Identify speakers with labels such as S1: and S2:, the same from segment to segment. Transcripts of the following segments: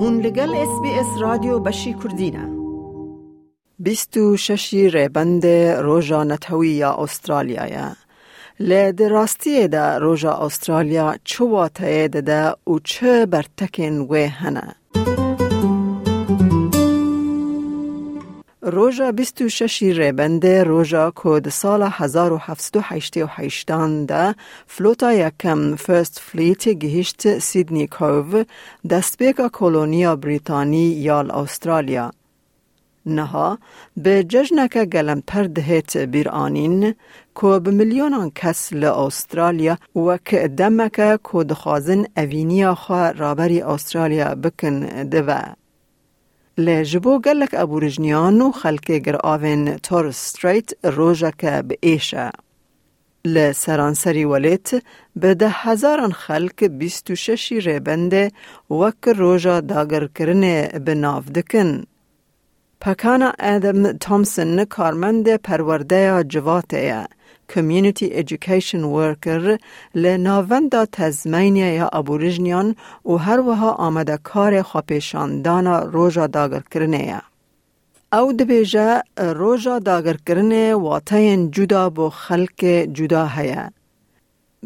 S1: هون لگل اس بی اس رادیو بشی کردینه بیستو ششی ریبند روژا نتوی یا استرالیا لید راستی ده روژا استرالیا چو ده و چه برتکن و هنه. روژا 26 ریبنده روژا کود سال 1788 ده فلوتا یکم فرست فلیت گهشت سیدنی کوو دستبیک کولونیا بریتانی یال استرالیا. نها به ججنک گلم پردهت بیرانین که به میلیونان کس ل استرالیا و که دمک که دخوازن اوینیا خواه رابری استرالیا بکن دوه. لجبو گلک ابورجنیان و خلک گر آوین تور ستریت روژک به ایشه. لسرانسری ولیت به ده هزاران خلک بیست و ششی ریبنده وک روژا داگر کرنه به ناف دکن. پکانا ادم تومسن کارمند پرورده جواته Community Education Worker لناوندا تزمینیا یا ابوریجنیان و هر وها آمده کار دانا روژا داگر کرنه او دبیجه روژا داگر کرنه واتین جدا بو خلق جدا هیا.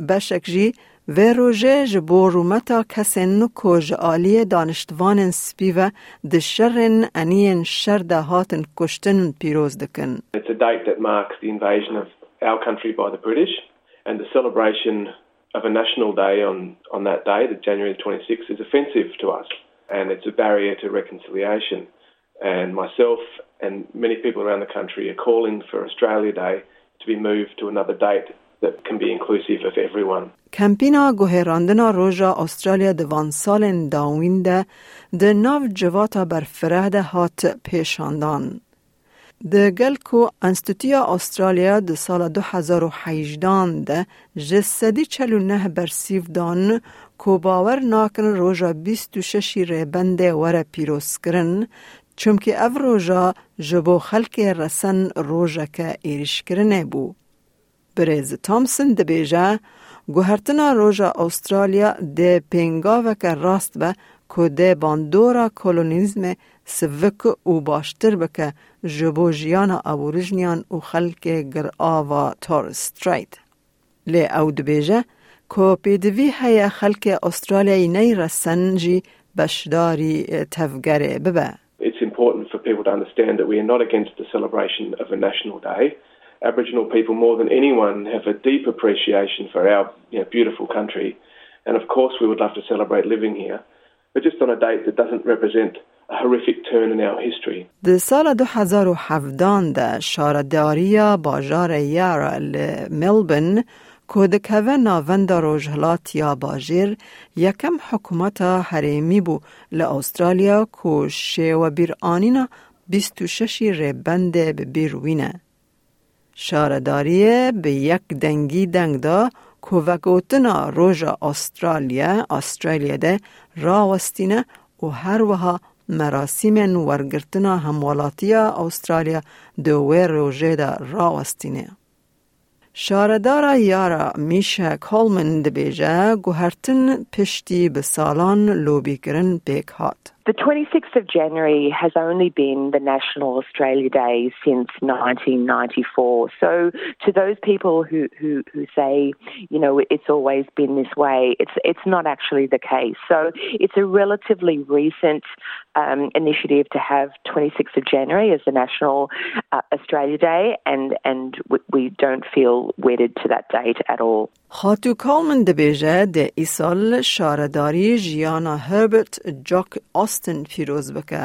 S1: بشک جی و روژه جبو رومتا کسین کج آلی دانشتوان سپیوه ده شرن انین شر ده هاتن کشتن پیروز دکن.
S2: It's a date that marks the invasion of our country by the British, and the celebration of a national day on, on that day, the January 26th, is offensive to us, and it's a barrier to reconciliation. And myself and many people around the country are calling for Australia Day to be moved to another date that can be.
S1: کمپینا گوهراندنا روژا استرالیا دوان سال داوین ده ده ناو جواتا بر فرهده هات پیشاندان. د گلکو انستیتویا استرالیا د سال 2018 ده جسدی 49 برسیف دان کو باور ناکن روژا 26 ریبند وره پیروز کرن چونکه او روژا جبو خلق رسن روژا که ایرش کرنه بو. بریز تامسن دی بیجه گوهرتنا روژا استرالیا دی پینگا وکا راست به که دی باندورا کلونیزم سوک و باشتر بکه جبو جیانا او و خلک گر آوا تار سترائید. لی او دی بیجه که پیدوی های خلک استرالیای نی رسن جی بشداری تفگره ببه.
S2: It's important for people to understand that we are not against the celebration of a national day. Aboriginal people, more than anyone, have a deep appreciation for our you know, beautiful country. And of course, we would love to celebrate living here, but just on a date that doesn't represent a horrific turn in our history.
S1: در سال 2017 ده شارداری باجار یارا ملبن کودکوه ناوند روژهلات یا باجر یکم حکومت حریمی بو لأسترالیا کو شیو بیر آنینا 26 ریبند به بیروینه. شارداری به یک دنگی دنگ دا کووگوتنا روژا استرالیا استرالیا ده راوستینه و هر وها مراسم ورگرتنا هموالاتیا استرالیا دوی روژه دا راوستینه. شاردارا یارا میشه کولمن دبیجه گوهرتن پشتی به سالان لوبی کرن بیک هات.
S3: The 26th of January has only been the National Australia Day since 1994. So, to those people who, who, who say, you know, it's always been this way, it's, it's not actually the case. So, it's a relatively recent um, initiative to have 26th of January as the National uh, Australia Day, and, and we don't feel wedded to that date at all.
S1: خاتو کالمن دبیجه ده ایسال شارداری جیانا هربرت جاک آستن پیروز بکه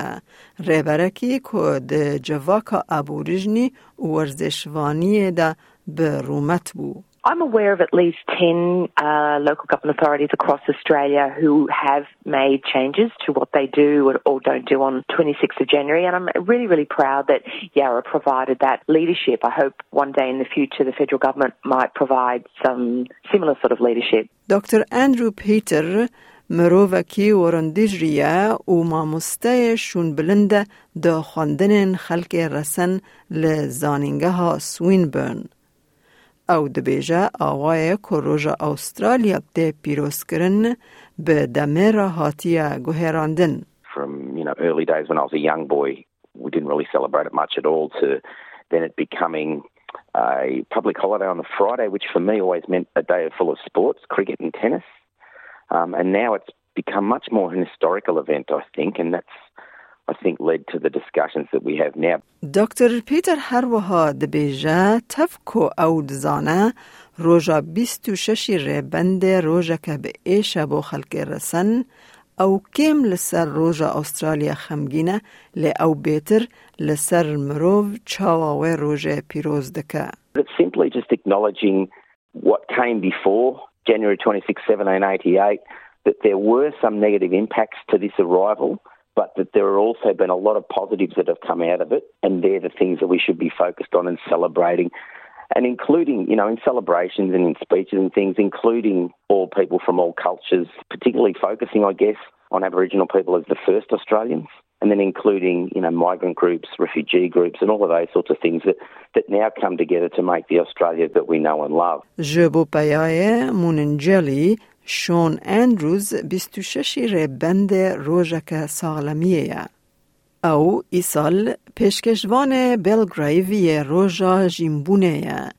S1: ریبرکی که ده جواکا ابوریجنی ورزشوانی ده به رومت بو.
S3: I'm aware of at least 10 uh, local government authorities across Australia who have made changes to what they do or, or, don't do on 26th of January. And I'm really, really proud that Yarra provided that leadership. I hope one day in the future the federal government might provide some similar sort of leadership.
S1: Dr. Andrew Peter مرووکی ورندیجریه و مامسته شون بلنده دا خواندن خلق رسن لزانینگه ها سوینبرن. او دبیجه آوای کروژا استرالیا ده پیروز کرن به دمه را هاتیه گوهراندن.
S4: For know, early days when I was a young boy, we didn't really celebrate it much at all, to then it becoming a public holiday on the Friday, which for me always meant a day full of sports, cricket and tennis. Um, and now it's become much more an historical event, I think, and that's I think led to the discussions that we have now.
S1: دکتر پیتر هر وها دبیجه تفکو او دزانه روژا 26 ربند روژا که به ایشه بو خلق رسن او کم لسر روژا استرالیا خمگینه لی او بیتر لسر مروف چاواوه روژا پیروز دکه.
S4: It's simply just acknowledging what came before January 26, 1788, that there were some negative impacts to this arrival, but that there have also been a lot of positives that have come out of it, and they're the things that we should be focused on and celebrating. And including, you know, in celebrations and in speeches and things, including all people from all cultures, particularly focusing, I guess, on Aboriginal people as the first Australians and then including you know migrant groups, refugee groups, and all of those sorts of things that, that now come together to make the Australia that we know and love.
S1: شون اندروز 26 ربند روژک سالمیه او ایسال پیشکشوان بلگرایوی روژا جیمبونه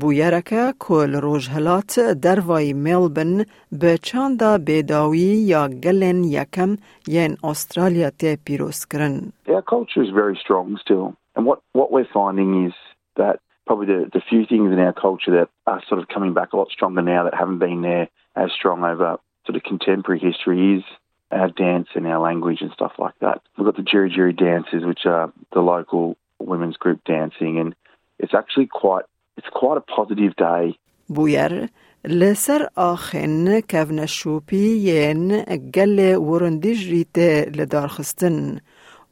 S1: بویرکه کل روژهلات در وای ملبن به چاندا بیداوی یا گلن یکم ین استرالیا تی پیروز کرن.
S5: Our culture is very strong still. And what, what we're finding is that probably the, the few things in our culture that are sort of coming back a lot stronger now that haven't been there as strong over sort of contemporary history is our dance and our language and stuff like that. We've got the Djirri Djirri dances, which are the local women's group dancing, and it's actually quite it's quite a positive day.
S1: بوير لسر آخن كفن شوبي ين قل ورندج ريت لدار خستن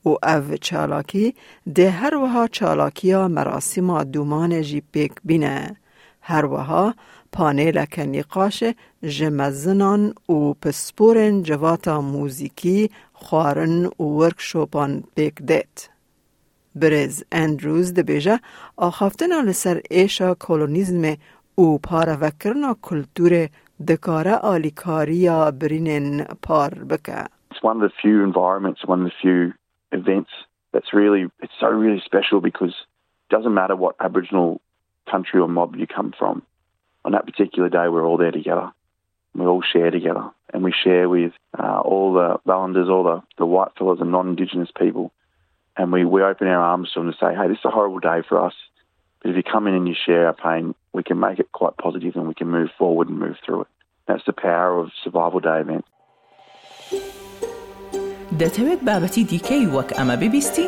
S1: و او چالاکی ده هر وها چالاکیا مراسم دومان جی پیک بینه هر وها پانیل کنیقاش جمزنان و پسپورن جواتا موزیکی خوارن و ورکشوپان بیک دیت. برز اندروز ده بیجه آخافتنا لسر ایشا کولونیزم و پارا وکرنا کلتور دکاره آلیکاریا برینن پار بکه.
S5: It's one of the few environments, one of the few events that's really, it's so really special because it doesn't matter what Aboriginal country or mob you come from. On that particular day, we're all there together. We all share together and we share with uh, all the Islanders, all the, the white fellows and non-Indigenous people. And we, we open our arms to them to say, hey, this is a horrible day for us. But if you come in and you share our pain, we can make it quite positive and we can move forward and move through it. That's the power of Survival Day event.
S6: دەتەوێت بابەتی دیکەی وەک ئەمە ببیستی؟